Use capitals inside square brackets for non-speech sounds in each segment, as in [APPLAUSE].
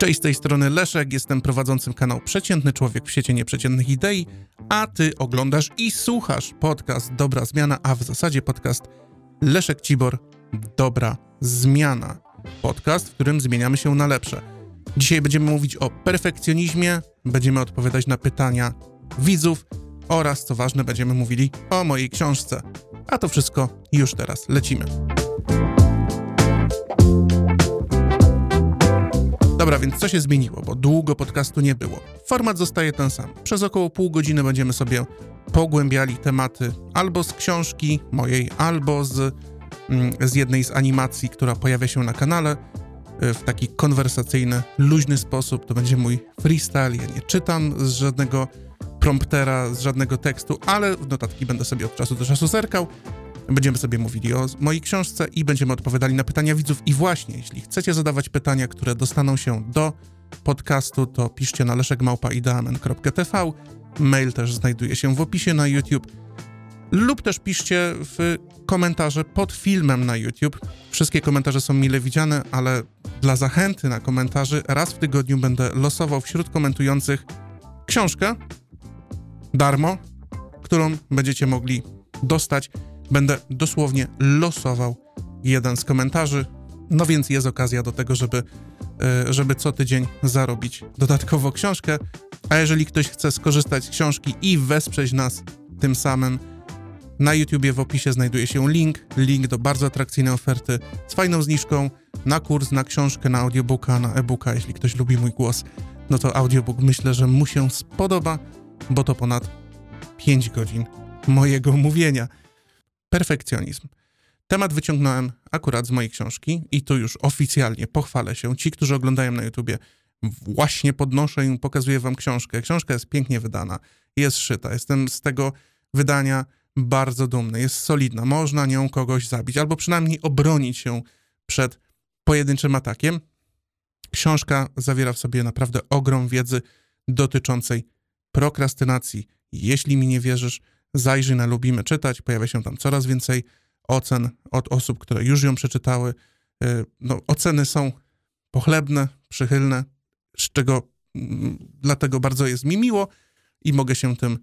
Cześć, z tej strony Leszek, jestem prowadzącym kanał Przeciętny Człowiek w świecie nieprzeciętnych idei, a ty oglądasz i słuchasz podcast Dobra Zmiana, a w zasadzie podcast Leszek Cibor Dobra Zmiana. Podcast, w którym zmieniamy się na lepsze. Dzisiaj będziemy mówić o perfekcjonizmie, będziemy odpowiadać na pytania widzów oraz, co ważne, będziemy mówili o mojej książce. A to wszystko już teraz lecimy. Dobra, więc co się zmieniło, bo długo podcastu nie było. Format zostaje ten sam. Przez około pół godziny będziemy sobie pogłębiali tematy albo z książki mojej, albo z, mm, z jednej z animacji, która pojawia się na kanale y, w taki konwersacyjny, luźny sposób. To będzie mój freestyle. Ja nie czytam z żadnego promptera, z żadnego tekstu, ale w notatki będę sobie od czasu do czasu zerkał. Będziemy sobie mówili o mojej książce i będziemy odpowiadali na pytania widzów. I właśnie, jeśli chcecie zadawać pytania, które dostaną się do podcastu, to piszcie na leszekmałpaideamen.tv. Mail też znajduje się w opisie na YouTube. Lub też piszcie w komentarze pod filmem na YouTube. Wszystkie komentarze są mile widziane, ale dla zachęty na komentarzy raz w tygodniu będę losował wśród komentujących książkę darmo, którą będziecie mogli dostać będę dosłownie losował jeden z komentarzy. No więc jest okazja do tego, żeby, e, żeby co tydzień zarobić dodatkowo książkę. A jeżeli ktoś chce skorzystać z książki i wesprzeć nas tym samym, na YouTubie w opisie znajduje się link, link do bardzo atrakcyjnej oferty z fajną zniżką na kurs, na książkę, na audiobooka, na e-booka. Jeśli ktoś lubi mój głos, no to audiobook myślę, że mu się spodoba, bo to ponad 5 godzin mojego mówienia. Perfekcjonizm. Temat wyciągnąłem akurat z mojej książki i tu już oficjalnie pochwalę się. Ci, którzy oglądają na YouTubie, właśnie podnoszę i pokazuję wam książkę. Książka jest pięknie wydana, jest szyta. Jestem z tego wydania bardzo dumny. Jest solidna. Można nią kogoś zabić albo przynajmniej obronić się przed pojedynczym atakiem. Książka zawiera w sobie naprawdę ogrom wiedzy dotyczącej prokrastynacji. Jeśli mi nie wierzysz, Zajrzyj na Lubimy Czytać, pojawia się tam coraz więcej ocen od osób, które już ją przeczytały. Y, no, oceny są pochlebne, przychylne, z czego mm, dlatego bardzo jest mi miło i mogę się tym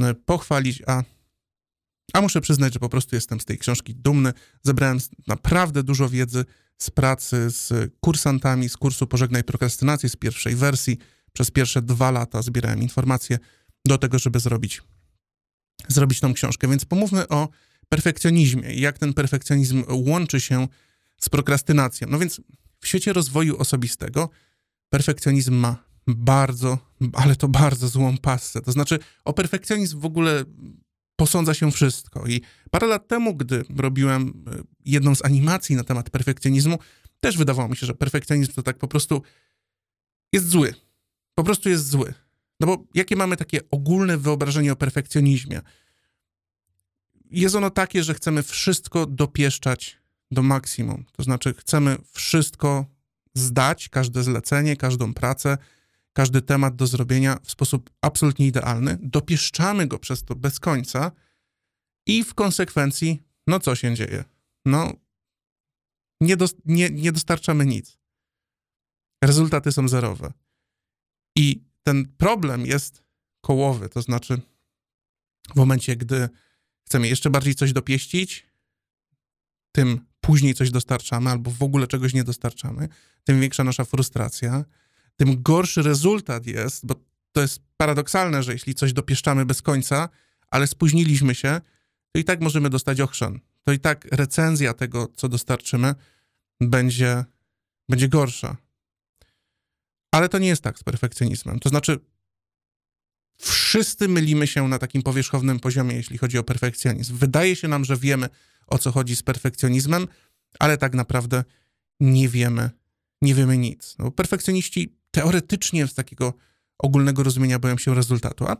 y, pochwalić, a, a muszę przyznać, że po prostu jestem z tej książki dumny. Zebrałem naprawdę dużo wiedzy z pracy z kursantami z kursu Pożegnaj Prokrastynacji z pierwszej wersji. Przez pierwsze dwa lata zbierałem informacje do tego, żeby zrobić zrobić tą książkę. Więc pomówmy o perfekcjonizmie i jak ten perfekcjonizm łączy się z prokrastynacją. No więc w świecie rozwoju osobistego perfekcjonizm ma bardzo, ale to bardzo złą pasę. To znaczy o perfekcjonizm w ogóle posądza się wszystko. I parę lat temu, gdy robiłem e, jedną z animacji na temat perfekcjonizmu, też wydawało mi się, że perfekcjonizm to tak po prostu jest zły. Po prostu jest zły. No bo jakie mamy takie ogólne wyobrażenie o perfekcjonizmie? Jest ono takie, że chcemy wszystko dopieszczać do maksimum. To znaczy, chcemy wszystko zdać, każde zlecenie, każdą pracę, każdy temat do zrobienia w sposób absolutnie idealny. Dopieszczamy go przez to bez końca i w konsekwencji, no co się dzieje? No, nie, do, nie, nie dostarczamy nic. Rezultaty są zerowe. I ten problem jest kołowy, to znaczy w momencie, gdy chcemy jeszcze bardziej coś dopieścić, tym później coś dostarczamy albo w ogóle czegoś nie dostarczamy, tym większa nasza frustracja, tym gorszy rezultat jest, bo to jest paradoksalne, że jeśli coś dopieszczamy bez końca, ale spóźniliśmy się, to i tak możemy dostać ochrzan. To i tak recenzja tego, co dostarczymy, będzie, będzie gorsza. Ale to nie jest tak z perfekcjonizmem. To znaczy, wszyscy mylimy się na takim powierzchownym poziomie, jeśli chodzi o perfekcjonizm. Wydaje się nam, że wiemy, o co chodzi z perfekcjonizmem, ale tak naprawdę nie wiemy, nie wiemy nic. No, perfekcjoniści teoretycznie z takiego ogólnego rozumienia boją się rezultatu, a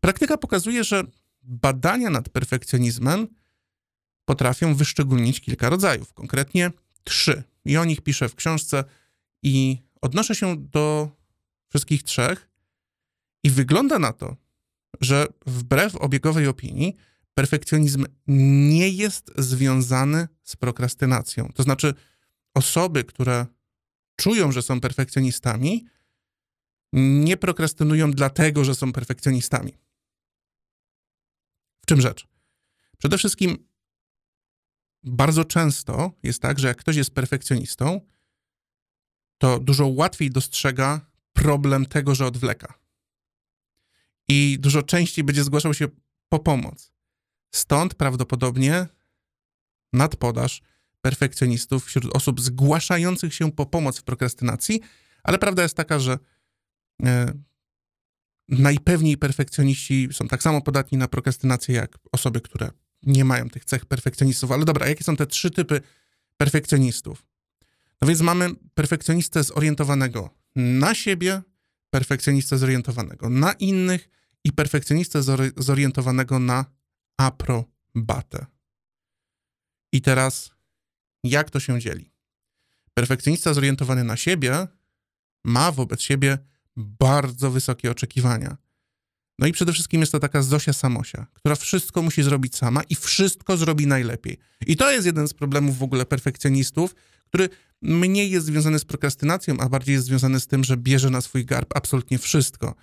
praktyka pokazuje, że badania nad perfekcjonizmem potrafią wyszczególnić kilka rodzajów, konkretnie trzy. I o nich piszę w książce i Odnoszę się do wszystkich trzech i wygląda na to, że wbrew obiegowej opinii, perfekcjonizm nie jest związany z prokrastynacją. To znaczy, osoby, które czują, że są perfekcjonistami, nie prokrastynują dlatego, że są perfekcjonistami. W czym rzecz? Przede wszystkim bardzo często jest tak, że jak ktoś jest perfekcjonistą, to dużo łatwiej dostrzega problem tego, że odwleka. I dużo częściej będzie zgłaszał się po pomoc. Stąd prawdopodobnie nadpodaż perfekcjonistów wśród osób zgłaszających się po pomoc w prokrastynacji, ale prawda jest taka, że e, najpewniej perfekcjoniści są tak samo podatni na prokrastynację jak osoby, które nie mają tych cech perfekcjonistów. Ale dobra, jakie są te trzy typy perfekcjonistów? No więc mamy perfekcjonistę zorientowanego na siebie, perfekcjonistę zorientowanego na innych i perfekcjonistę zorientowanego na aprobatę. I teraz, jak to się dzieli? Perfekcjonista zorientowany na siebie ma wobec siebie bardzo wysokie oczekiwania. No i przede wszystkim jest to taka Zosia Samosia, która wszystko musi zrobić sama i wszystko zrobi najlepiej. I to jest jeden z problemów w ogóle perfekcjonistów, który mniej jest związany z prokrastynacją, a bardziej jest związany z tym, że bierze na swój garb absolutnie wszystko.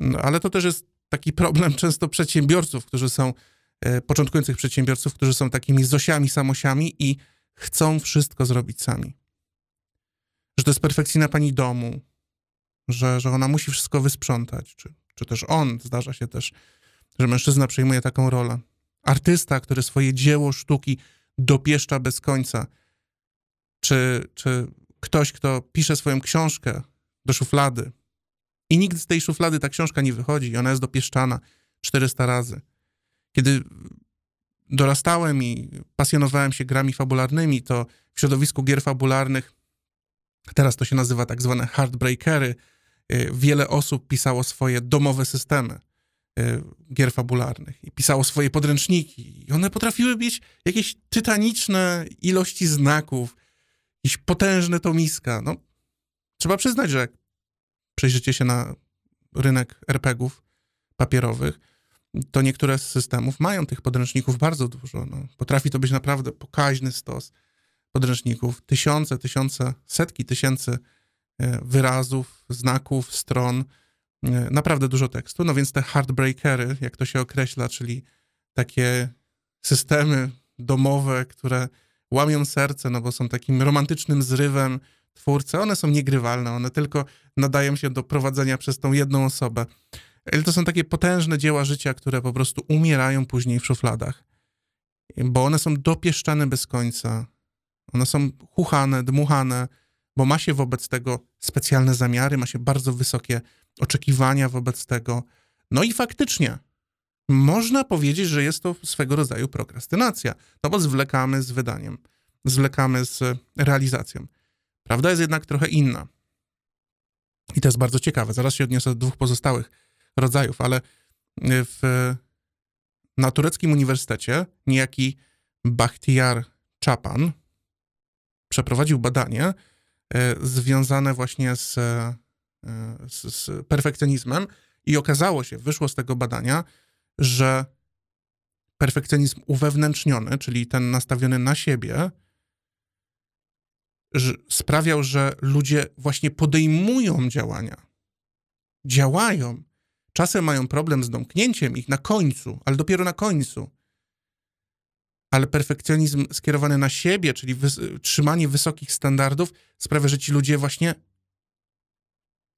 No, ale to też jest taki problem [LAUGHS] często przedsiębiorców, którzy są, e, początkujących przedsiębiorców, którzy są takimi Zosiami, Samosiami i chcą wszystko zrobić sami. Że to jest perfekcyjna pani domu, że, że ona musi wszystko wysprzątać, czy, czy też on, zdarza się też, że mężczyzna przejmuje taką rolę. Artysta, który swoje dzieło sztuki dopieszcza bez końca, czy, czy ktoś, kto pisze swoją książkę do szuflady i nigdy z tej szuflady ta książka nie wychodzi, ona jest dopieszczana 400 razy. Kiedy dorastałem i pasjonowałem się grami fabularnymi, to w środowisku gier fabularnych, teraz to się nazywa tak zwane hardbreakery, y, wiele osób pisało swoje domowe systemy y, gier fabularnych i pisało swoje podręczniki i one potrafiły mieć jakieś tytaniczne ilości znaków, jakieś potężne tomiska. No, trzeba przyznać, że jak przejrzycie się na rynek RPGów papierowych, to niektóre z systemów mają tych podręczników bardzo dużo. No, potrafi to być naprawdę pokaźny stos podręczników. Tysiące, tysiące, setki tysięcy e, wyrazów, znaków, stron, e, naprawdę dużo tekstu. No więc te hardbreakery, jak to się określa, czyli takie systemy domowe, które łamią serce, no bo są takim romantycznym zrywem twórcy, one są niegrywalne, one tylko nadają się do prowadzenia przez tą jedną osobę. Ale to są takie potężne dzieła życia, które po prostu umierają później w szufladach, bo one są dopieszczane bez końca. One są chuchane, dmuchane, bo ma się wobec tego specjalne zamiary, ma się bardzo wysokie oczekiwania wobec tego. No i faktycznie można powiedzieć, że jest to swego rodzaju prokrastynacja, no bo zwlekamy z wydaniem, zwlekamy z realizacją. Prawda jest jednak trochę inna. I to jest bardzo ciekawe. Zaraz się odniosę do dwóch pozostałych rodzajów, ale w, na tureckim uniwersytecie niejaki Bachtiar Czapan przeprowadził badanie e, związane właśnie z, e, z, z perfekcjonizmem i okazało się, wyszło z tego badania, że perfekcjonizm uwewnętrzniony, czyli ten nastawiony na siebie, sprawiał, że ludzie właśnie podejmują działania, działają. Czasem mają problem z domknięciem ich na końcu, ale dopiero na końcu. Ale perfekcjonizm skierowany na siebie, czyli trzymanie wysokich standardów, sprawia, że ci ludzie właśnie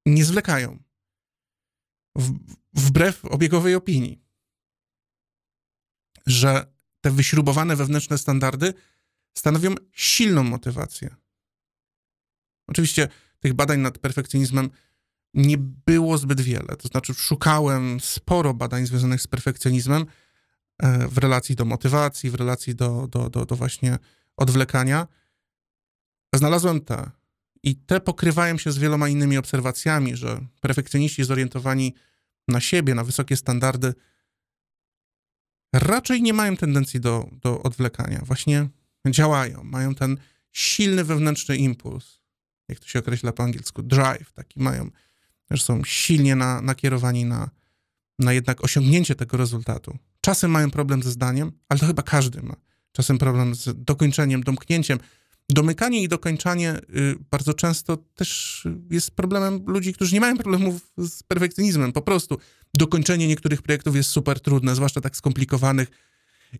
nie zwlekają. W- wbrew obiegowej opinii że te wyśrubowane wewnętrzne standardy stanowią silną motywację. Oczywiście tych badań nad perfekcjonizmem nie było zbyt wiele. To znaczy, szukałem sporo badań związanych z perfekcjonizmem e, w relacji do motywacji, w relacji do, do, do, do właśnie odwlekania. Znalazłem te. I te pokrywają się z wieloma innymi obserwacjami, że perfekcjoniści zorientowani na siebie, na wysokie standardy, raczej nie mają tendencji do, do odwlekania. Właśnie działają, mają ten silny wewnętrzny impuls, jak to się określa po angielsku, drive, taki mają, że są silnie na, nakierowani na, na jednak osiągnięcie tego rezultatu. Czasem mają problem ze zdaniem, ale to chyba każdy ma. Czasem problem z dokończeniem, domknięciem Domykanie i dokończanie y, bardzo często też jest problemem ludzi, którzy nie mają problemów z perfekcjonizmem. Po prostu dokończenie niektórych projektów jest super trudne, zwłaszcza tak skomplikowanych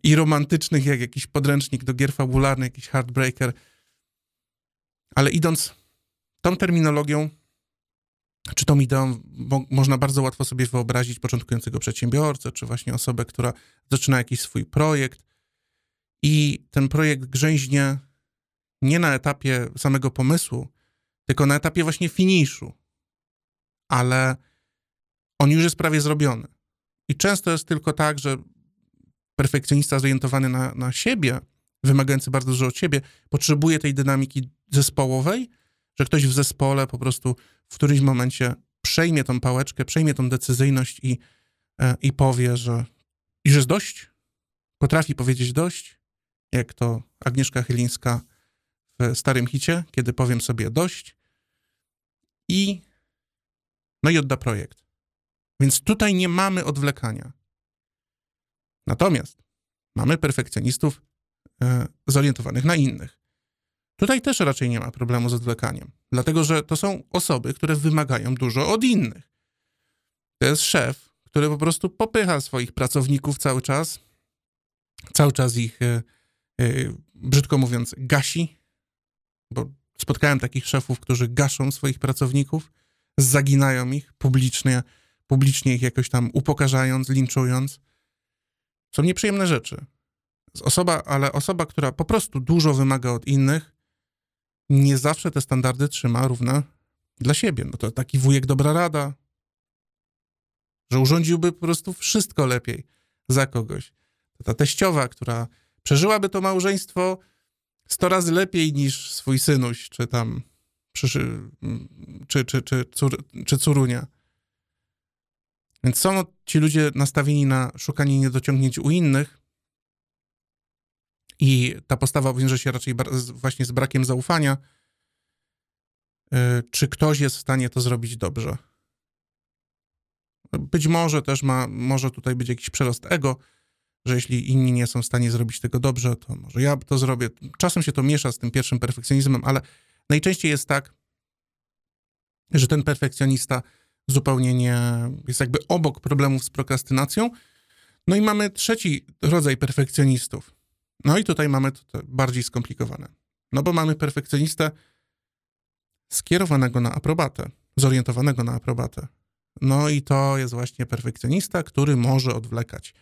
i romantycznych, jak jakiś podręcznik do gier fabularnych, jakiś Heartbreaker. Ale idąc tą terminologią, czy tą ideą mo można bardzo łatwo sobie wyobrazić początkującego przedsiębiorcę, czy właśnie osobę, która zaczyna jakiś swój projekt i ten projekt grzęźnie nie na etapie samego pomysłu, tylko na etapie właśnie finiszu. Ale on już jest prawie zrobiony. I często jest tylko tak, że perfekcjonista zorientowany na, na siebie, wymagający bardzo dużo od siebie, potrzebuje tej dynamiki zespołowej, że ktoś w zespole po prostu w którymś momencie przejmie tą pałeczkę, przejmie tą decyzyjność i, e, i powie, że już jest dość, potrafi powiedzieć dość, jak to Agnieszka Chylińska w starym hicie, kiedy powiem sobie dość i no i odda projekt. Więc tutaj nie mamy odwlekania. Natomiast mamy perfekcjonistów e, zorientowanych na innych. Tutaj też raczej nie ma problemu z odwlekaniem, dlatego że to są osoby, które wymagają dużo od innych. To jest szef, który po prostu popycha swoich pracowników cały czas, cały czas ich, e, e, brzydko mówiąc, gasi, bo spotkałem takich szefów, którzy gaszą swoich pracowników, zaginają ich publicznie, publicznie ich jakoś tam upokarzając, linczując. Są nieprzyjemne rzeczy. Osoba, ale osoba, która po prostu dużo wymaga od innych, nie zawsze te standardy trzyma równe dla siebie. No to taki wujek dobra rada, że urządziłby po prostu wszystko lepiej za kogoś. Ta teściowa, która przeżyłaby to małżeństwo sto razy lepiej niż swój synuś, czy tam czy, czy, czy, cór, czy córunia. Więc są ci ludzie nastawieni na szukanie niedociągnięć u innych i ta postawa wiąże się raczej właśnie z brakiem zaufania, y, czy ktoś jest w stanie to zrobić dobrze. Być może też ma, może tutaj być jakiś przerost ego, że jeśli inni nie są w stanie zrobić tego dobrze, to może ja to zrobię. Czasem się to miesza z tym pierwszym perfekcjonizmem, ale najczęściej jest tak, że ten perfekcjonista zupełnie nie jest jakby obok problemów z prokrastynacją. No i mamy trzeci rodzaj perfekcjonistów. No i tutaj mamy to bardziej skomplikowane. No bo mamy perfekcjonistę skierowanego na aprobatę, zorientowanego na aprobatę. No i to jest właśnie perfekcjonista, który może odwlekać.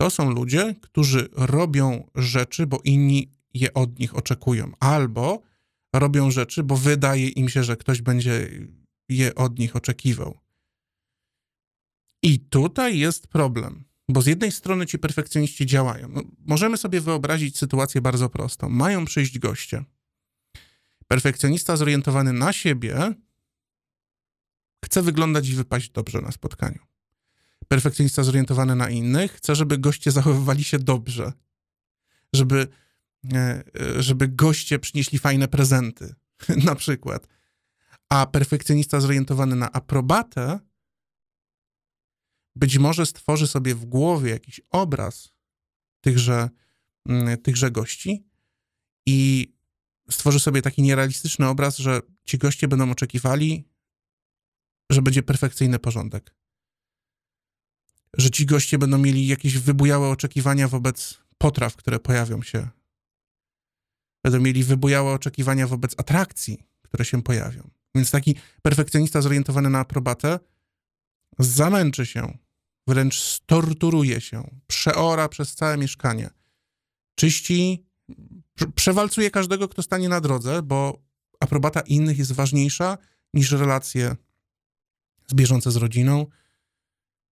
To są ludzie, którzy robią rzeczy, bo inni je od nich oczekują, albo robią rzeczy, bo wydaje im się, że ktoś będzie je od nich oczekiwał. I tutaj jest problem, bo z jednej strony ci perfekcjoniści działają. No, możemy sobie wyobrazić sytuację bardzo prostą. Mają przyjść goście. Perfekcjonista zorientowany na siebie chce wyglądać i wypaść dobrze na spotkaniu. Perfekcjonista zorientowany na innych chce, żeby goście zachowywali się dobrze, żeby, e, e, żeby goście przynieśli fajne prezenty, [LAUGHS] na przykład. A perfekcjonista zorientowany na aprobatę być może stworzy sobie w głowie jakiś obraz tychże, mm, tychże gości i stworzy sobie taki nierealistyczny obraz, że ci goście będą oczekiwali, że będzie perfekcyjny porządek. Że ci goście będą mieli jakieś wybujałe oczekiwania wobec potraw, które pojawią się. Będą mieli wybujałe oczekiwania wobec atrakcji, które się pojawią. Więc taki perfekcjonista zorientowany na aprobatę zamęczy się, wręcz storturuje się, przeora przez całe mieszkanie, czyści, przewalcuje każdego, kto stanie na drodze, bo aprobata innych jest ważniejsza niż relacje zbieżące z rodziną.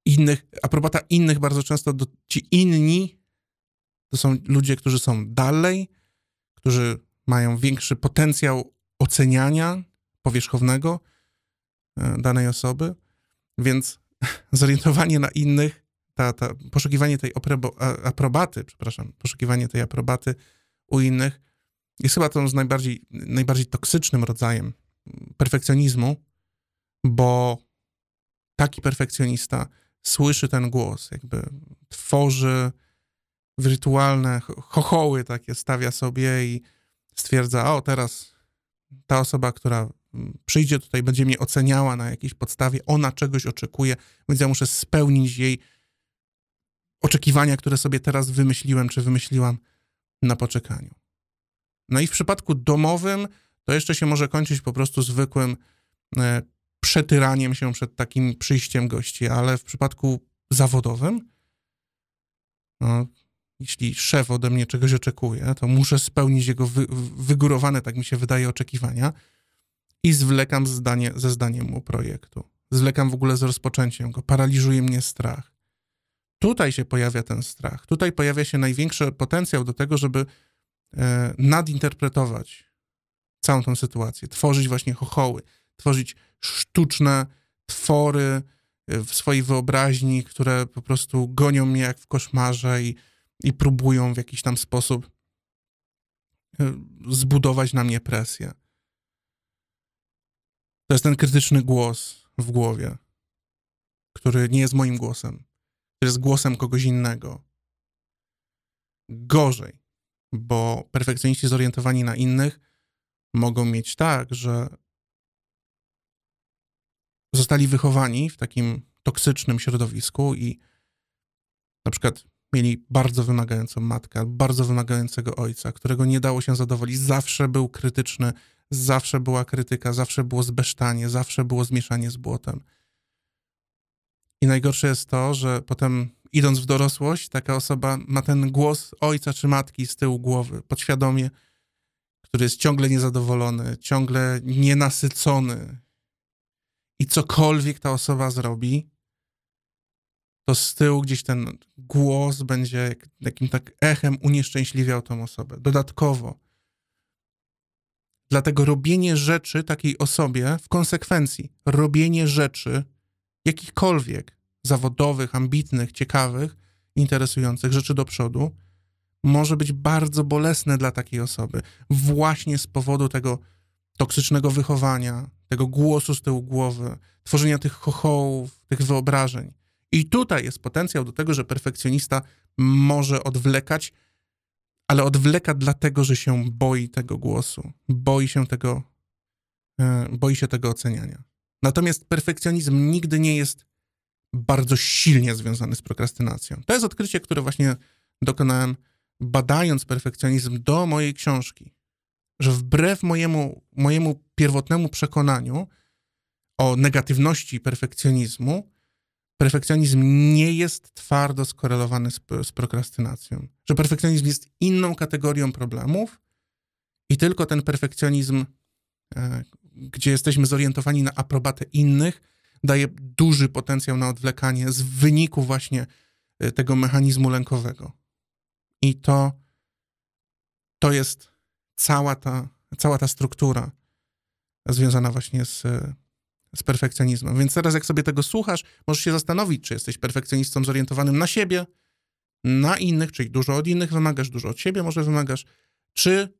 Innych, aprobata innych bardzo często do, ci inni to są ludzie, którzy są dalej, którzy mają większy potencjał oceniania powierzchownego e, danej osoby, więc [LAUGHS] zorientowanie na innych, ta, ta, poszukiwanie tej aprobaty, przepraszam, poszukiwanie tej aprobaty u innych jest chyba tą z najbardziej, najbardziej toksycznym rodzajem perfekcjonizmu, bo taki perfekcjonista słyszy ten głos, jakby tworzy wirtualne chochoły takie, stawia sobie i stwierdza, o teraz ta osoba, która przyjdzie tutaj, będzie mnie oceniała na jakiejś podstawie, ona czegoś oczekuje, więc ja muszę spełnić jej oczekiwania, które sobie teraz wymyśliłem, czy wymyśliłam na poczekaniu. No i w przypadku domowym to jeszcze się może kończyć po prostu zwykłym e, przetyraniem się przed takim przyjściem gości, ale w przypadku zawodowym, no, jeśli szef ode mnie czegoś oczekuje, to muszę spełnić jego wy, wygórowane, tak mi się wydaje, oczekiwania i zwlekam zdanie, ze zdaniem mu projektu. Zwlekam w ogóle z rozpoczęciem go, paraliżuje mnie strach. Tutaj się pojawia ten strach. Tutaj pojawia się największy potencjał do tego, żeby e, nadinterpretować całą tą sytuację, tworzyć właśnie chochoły, tworzyć sztuczne twory e, w swojej wyobraźni, które po prostu gonią mnie jak w koszmarze i, i próbują w jakiś tam sposób e, zbudować na mnie presję. To jest ten krytyczny głos w głowie, który nie jest moim głosem, który jest głosem kogoś innego. Gorzej, bo perfekcjoniści zorientowani na innych mogą mieć tak, że zostali wychowani w takim toksycznym środowisku i na przykład mieli bardzo wymagającą matkę, bardzo wymagającego ojca, którego nie dało się zadowolić. Zawsze był krytyczny, zawsze była krytyka, zawsze było zbesztanie, zawsze było zmieszanie z błotem. I najgorsze jest to, że potem idąc w dorosłość, taka osoba ma ten głos ojca czy matki z tyłu głowy, podświadomie, który jest ciągle niezadowolony, ciągle nienasycony. I cokolwiek ta osoba zrobi, to z tyłu gdzieś ten głos będzie jakim tak echem unieszczęśliwiał tą osobę. Dodatkowo, dlatego robienie rzeczy takiej osobie w konsekwencji, robienie rzeczy jakichkolwiek zawodowych, ambitnych, ciekawych, interesujących rzeczy do przodu, może być bardzo bolesne dla takiej osoby, właśnie z powodu tego toksycznego wychowania, tego głosu z tyłu głowy, tworzenia tych chochołów, tych wyobrażeń. I tutaj jest potencjał do tego, że perfekcjonista może odwlekać, ale odwleka dlatego, że się boi tego głosu, boi się tego, e, boi się tego oceniania. Natomiast perfekcjonizm nigdy nie jest bardzo silnie związany z prokrastynacją. To jest odkrycie, które właśnie dokonałem badając perfekcjonizm do mojej książki, że wbrew mojemu, mojemu pierwotnemu przekonaniu o negatywności perfekcjonizmu, perfekcjonizm nie jest twardo skorelowany z, z prokrastynacją. Że perfekcjonizm jest inną kategorią problemów i tylko ten perfekcjonizm, e, gdzie jesteśmy zorientowani na aprobatę innych, daje duży potencjał na odwlekanie z wyniku właśnie e, tego mechanizmu lękowego. I to, to jest cała ta, cała ta struktura związana właśnie z, z perfekcjonizmem. Więc teraz, jak sobie tego słuchasz, możesz się zastanowić, czy jesteś perfekcjonistą zorientowanym na siebie, na innych, czyli dużo od innych wymagasz, dużo od siebie może wymagasz, czy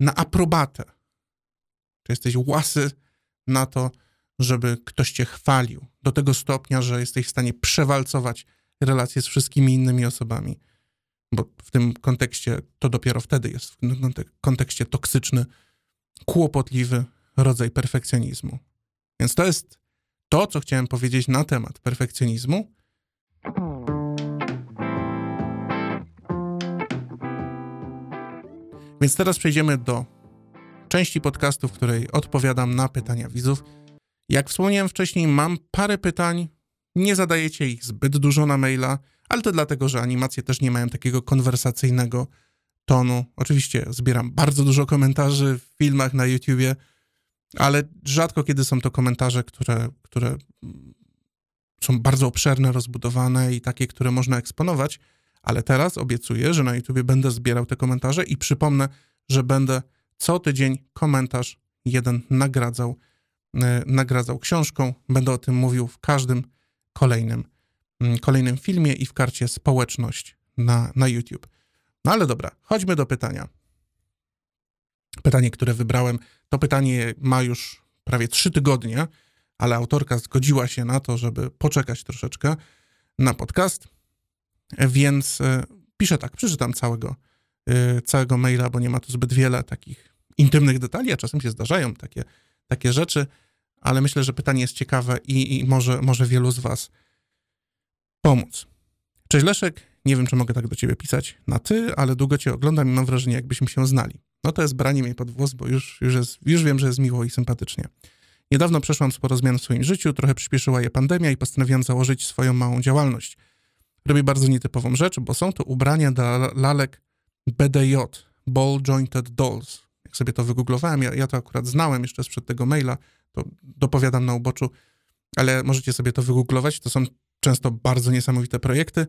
na aprobatę. Czy jesteś łasy na to, żeby ktoś cię chwalił do tego stopnia, że jesteś w stanie przewalcować relacje z wszystkimi innymi osobami bo w tym kontekście to dopiero wtedy jest w kontekście toksyczny, kłopotliwy rodzaj perfekcjonizmu. Więc to jest to, co chciałem powiedzieć na temat perfekcjonizmu. Więc teraz przejdziemy do części podcastu, w której odpowiadam na pytania widzów. Jak wspomniałem wcześniej, mam parę pytań. Nie zadajecie ich zbyt dużo na maila ale to dlatego, że animacje też nie mają takiego konwersacyjnego tonu. Oczywiście zbieram bardzo dużo komentarzy w filmach na YouTubie, ale rzadko kiedy są to komentarze, które, które są bardzo obszerne, rozbudowane i takie, które można eksponować, ale teraz obiecuję, że na YouTubie będę zbierał te komentarze i przypomnę, że będę co tydzień komentarz jeden nagradzał, yy, nagradzał książką. Będę o tym mówił w każdym kolejnym Mm, kolejnym filmie i w karcie społeczność na, na YouTube. No ale dobra, chodźmy do pytania. Pytanie, które wybrałem, to pytanie ma już prawie trzy tygodnie, ale autorka zgodziła się na to, żeby poczekać troszeczkę na podcast, więc e, piszę tak, przeczytam całego, y, całego maila, bo nie ma tu zbyt wiele takich intymnych detali, a czasem się zdarzają takie, takie rzeczy, ale myślę, że pytanie jest ciekawe i, i może, może wielu z Was pomóc. Cześć Leszek, nie wiem, czy mogę tak do ciebie pisać na ty, ale długo cię oglądam i mam wrażenie, jakbyśmy się znali. No to jest branie mnie pod włos, bo już, już, jest, już wiem, że jest miło i sympatycznie. Niedawno przeszłam sporo zmian w swoim życiu, trochę przyspieszyła je pandemia i postanowiłam założyć swoją małą działalność. Robię bardzo nietypową rzecz, bo są to ubrania dla lalek BDJ, Ball Jointed Dolls. Jak sobie to wygooglowałem, ja, ja to akurat znałem jeszcze sprzed tego maila, to dopowiadam na uboczu, ale możecie sobie to wygooglować. To są często bardzo niesamowite projekty.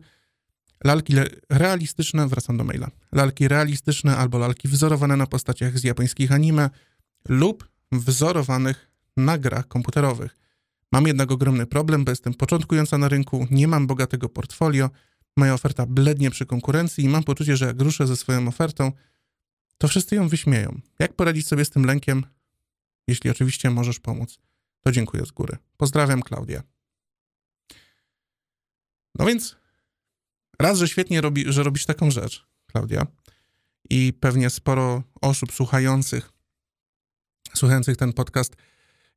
Lalki realistyczne, wracam do maila. Lalki realistyczne albo lalki wzorowane na postaciach z japońskich anime lub wzorowanych na grach komputerowych. Mam jednak ogromny problem, bo jestem początkująca na rynku, nie mam bogatego portfolio, moja oferta blednie przy konkurencji i mam poczucie, że jak ruszę ze swoją ofertą, to wszyscy ją wyśmieją. Jak poradzić sobie z tym lękiem? Jeśli oczywiście możesz pomóc, to dziękuję z góry. Pozdrawiam, Klaudia. No więc raz, że świetnie robi, że robisz taką rzecz, Klaudia, i pewnie sporo osób słuchających, słuchających ten podcast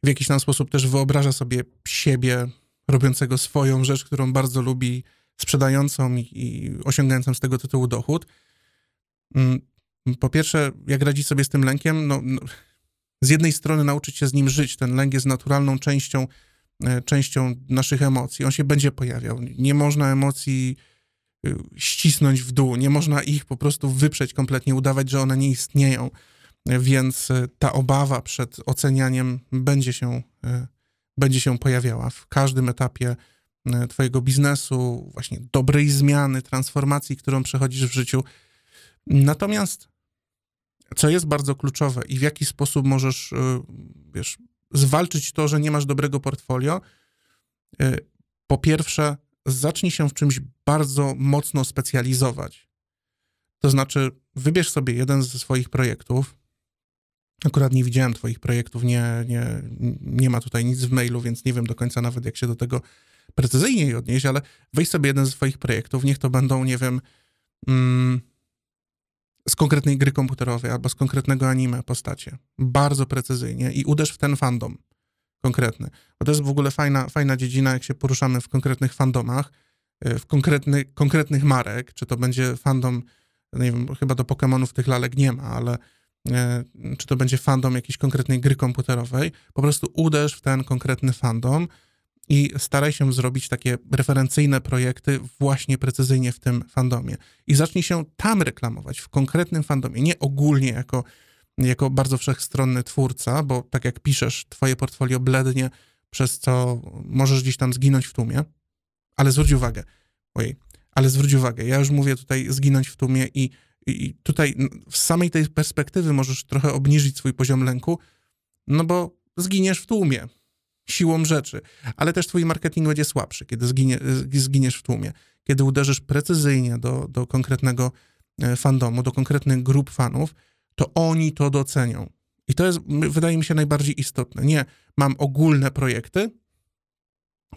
w jakiś tam sposób też wyobraża sobie siebie robiącego swoją rzecz, którą bardzo lubi, sprzedającą i, i osiągającą z tego tytułu dochód. Mm, po pierwsze, jak radzić sobie z tym lękiem? No, no, z jednej strony nauczyć się z nim żyć. Ten lęk jest naturalną częścią, e, częścią naszych emocji. On się będzie pojawiał. Nie można emocji ścisnąć w dół, nie można ich po prostu wyprzeć kompletnie, udawać, że one nie istnieją więc e, ta obawa przed ocenianiem będzie się, e, będzie się pojawiała w każdym etapie Twojego biznesu, właśnie dobrej zmiany, transformacji, którą przechodzisz w życiu. Natomiast, co jest bardzo kluczowe i w jaki sposób możesz, wiesz, zwalczyć to, że nie masz dobrego portfolio, po pierwsze, zacznij się w czymś bardzo mocno specjalizować. To znaczy, wybierz sobie jeden ze swoich projektów, Akurat nie widziałem Twoich projektów, nie, nie, nie ma tutaj nic w mailu, więc nie wiem do końca nawet, jak się do tego precyzyjniej odnieść, ale weź sobie jeden z Twoich projektów, niech to będą, nie wiem, mm, z konkretnej gry komputerowej albo z konkretnego anime postacie. Bardzo precyzyjnie i uderz w ten fandom konkretny. Bo to jest w ogóle fajna, fajna dziedzina, jak się poruszamy w konkretnych fandomach, y, w konkretny, konkretnych marek, czy to będzie fandom, nie wiem, chyba do Pokémonów tych lalek nie ma, ale E, czy to będzie fandom jakiejś konkretnej gry komputerowej, po prostu uderz w ten konkretny fandom i staraj się zrobić takie referencyjne projekty właśnie precyzyjnie w tym fandomie. I zacznij się tam reklamować, w konkretnym fandomie, nie ogólnie jako, jako bardzo wszechstronny twórca, bo tak jak piszesz, twoje portfolio blednie, przez co możesz gdzieś tam zginąć w tłumie, ale zwróć uwagę, ojej, ale zwróć uwagę, ja już mówię tutaj zginąć w tłumie i i tutaj z samej tej perspektywy możesz trochę obniżyć swój poziom lęku, no bo zginiesz w tłumie siłą rzeczy, ale też twój marketing będzie słabszy, kiedy zginie, zginiesz w tłumie, kiedy uderzysz precyzyjnie do, do konkretnego e, fandomu, do konkretnych grup fanów, to oni to docenią. I to jest, wydaje mi się, najbardziej istotne. Nie mam ogólne projekty,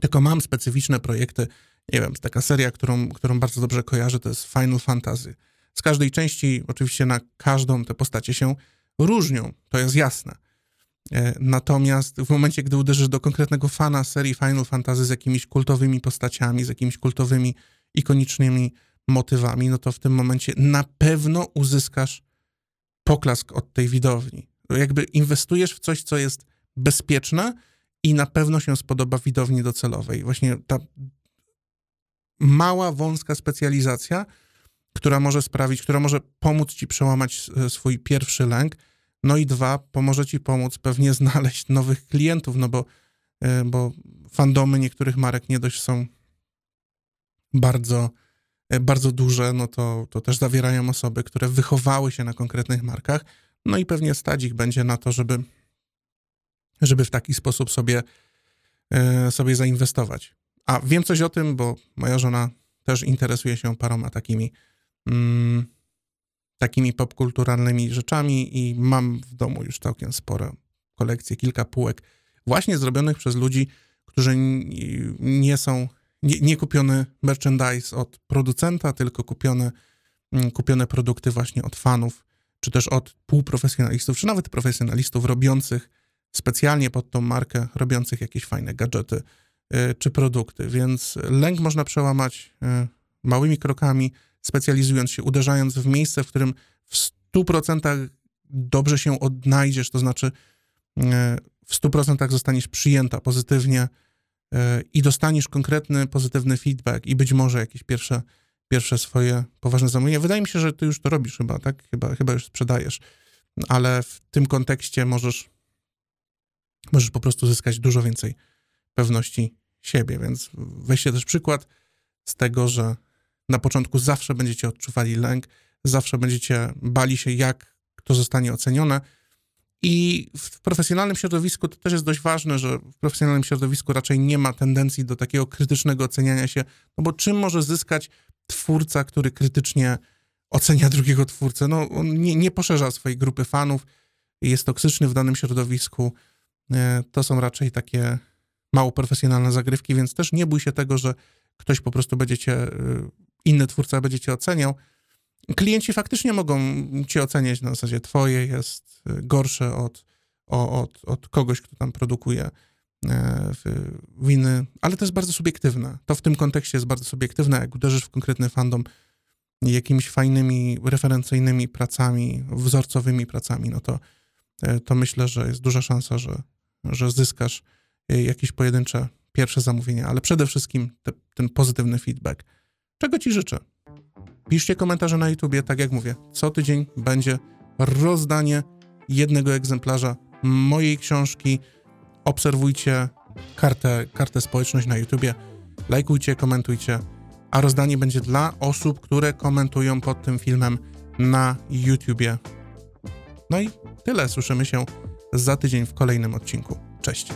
tylko mam specyficzne projekty. Nie wiem, taka seria, którą, którą bardzo dobrze kojarzę, to jest Final Fantasy. Z każdej części, oczywiście na każdą te postacie się różnią, to jest jasne. E, natomiast w momencie, gdy uderzysz do konkretnego fana serii Final Fantasy z jakimiś kultowymi postaciami, z jakimiś kultowymi, ikonicznymi motywami, no to w tym momencie na pewno uzyskasz poklask od tej widowni. Jakby inwestujesz w coś, co jest bezpieczne i na pewno się spodoba widowni docelowej. Właśnie ta mała, wąska specjalizacja która może sprawić, która może pomóc ci przełamać e, swój pierwszy lęk. No i dwa, pomoże ci pomóc pewnie [LAUGHS] znaleźć nowych klientów, no bo, e, bo fandomy niektórych marek nie dość są bardzo, bardzo duże, no to, to też zawierają osoby, które wychowały się na konkretnych markach, no i pewnie stać ich będzie na to, żeby, żeby w taki sposób sobie, sobie zainwestować. A wiem coś o tym, bo moja żona też interesuje się paroma takimi mm, takimi popkulturalnymi rzeczami i mam w domu już całkiem spore kolekcje, kilka półek właśnie zrobionych przez ludzi, którzy nie są, nie, nie kupiony merchandise od producenta, tylko kupiony mm, kupione produkty właśnie od fanów, czy też od półprofesjonalistów, czy nawet profesjonalistów robiących specjalnie pod tą markę, robiących jakieś fajne gadżety y, czy produkty. Więc lęk można przełamać y, małymi krokami, specjalizując się, uderzając w miejsce, w którym w 100% dobrze się odnajdziesz, to znaczy y, w 100% zostaniesz przyjęta pozytywnie i dostaniesz konkretny, pozytywny feedback i być może jakieś pierwsze, pierwsze swoje poważne zamówienia. Wydaje mi się, że ty już to robisz chyba, tak? Chyba, chyba już sprzedajesz, ale w tym kontekście możesz możesz po prostu zyskać dużo więcej pewności siebie. Więc weźcie też przykład z tego, że na początku zawsze będziecie odczuwali lęk, zawsze będziecie bali się, jak to zostanie ocenione. I w profesjonalnym środowisku to też jest dość ważne, że w profesjonalnym środowisku raczej nie ma tendencji do takiego krytycznego oceniania się, no bo czym może zyskać twórca, który krytycznie ocenia drugiego twórcę? No, on nie, nie poszerza swojej grupy fanów, jest toksyczny w danym środowisku, E, to są raczej takie mało profesjonalne zagrywki, więc też nie bój się tego, że ktoś po prostu będzie cię, e, inny twórca będzie cię oceniał. Klienci faktycznie mogą cię oceniać na zasadzie twoje jest e, gorsze od, od, od kogoś, kto tam produkuje winy, ale to jest bardzo subiektywne. To w tym kontekście jest bardzo subiektywne. Jak uderzysz w konkretny fandom jakimiś fajnymi, referencyjnymi pracami, wzorcowymi pracami, no to, to myślę, że jest duża szansa, że, że zyskasz e, jakieś pojedyncze pierwsze zamówienia, ale przede wszystkim te, ten pozytywny feedback. Czego Ci życzę? Piszcie komentarze na YouTubie, tak jak mówię, co tydzień będzie rozdanie jednego egzemplarza mojej książki. Obserwujcie kartę, kartę społeczność na YouTubie, lajkujcie, komentujcie, a rozdanie będzie dla osób, które komentują pod tym filmem na YouTubie. No i tyle, słyszymy się za tydzień w kolejnym odcinku. Cześć.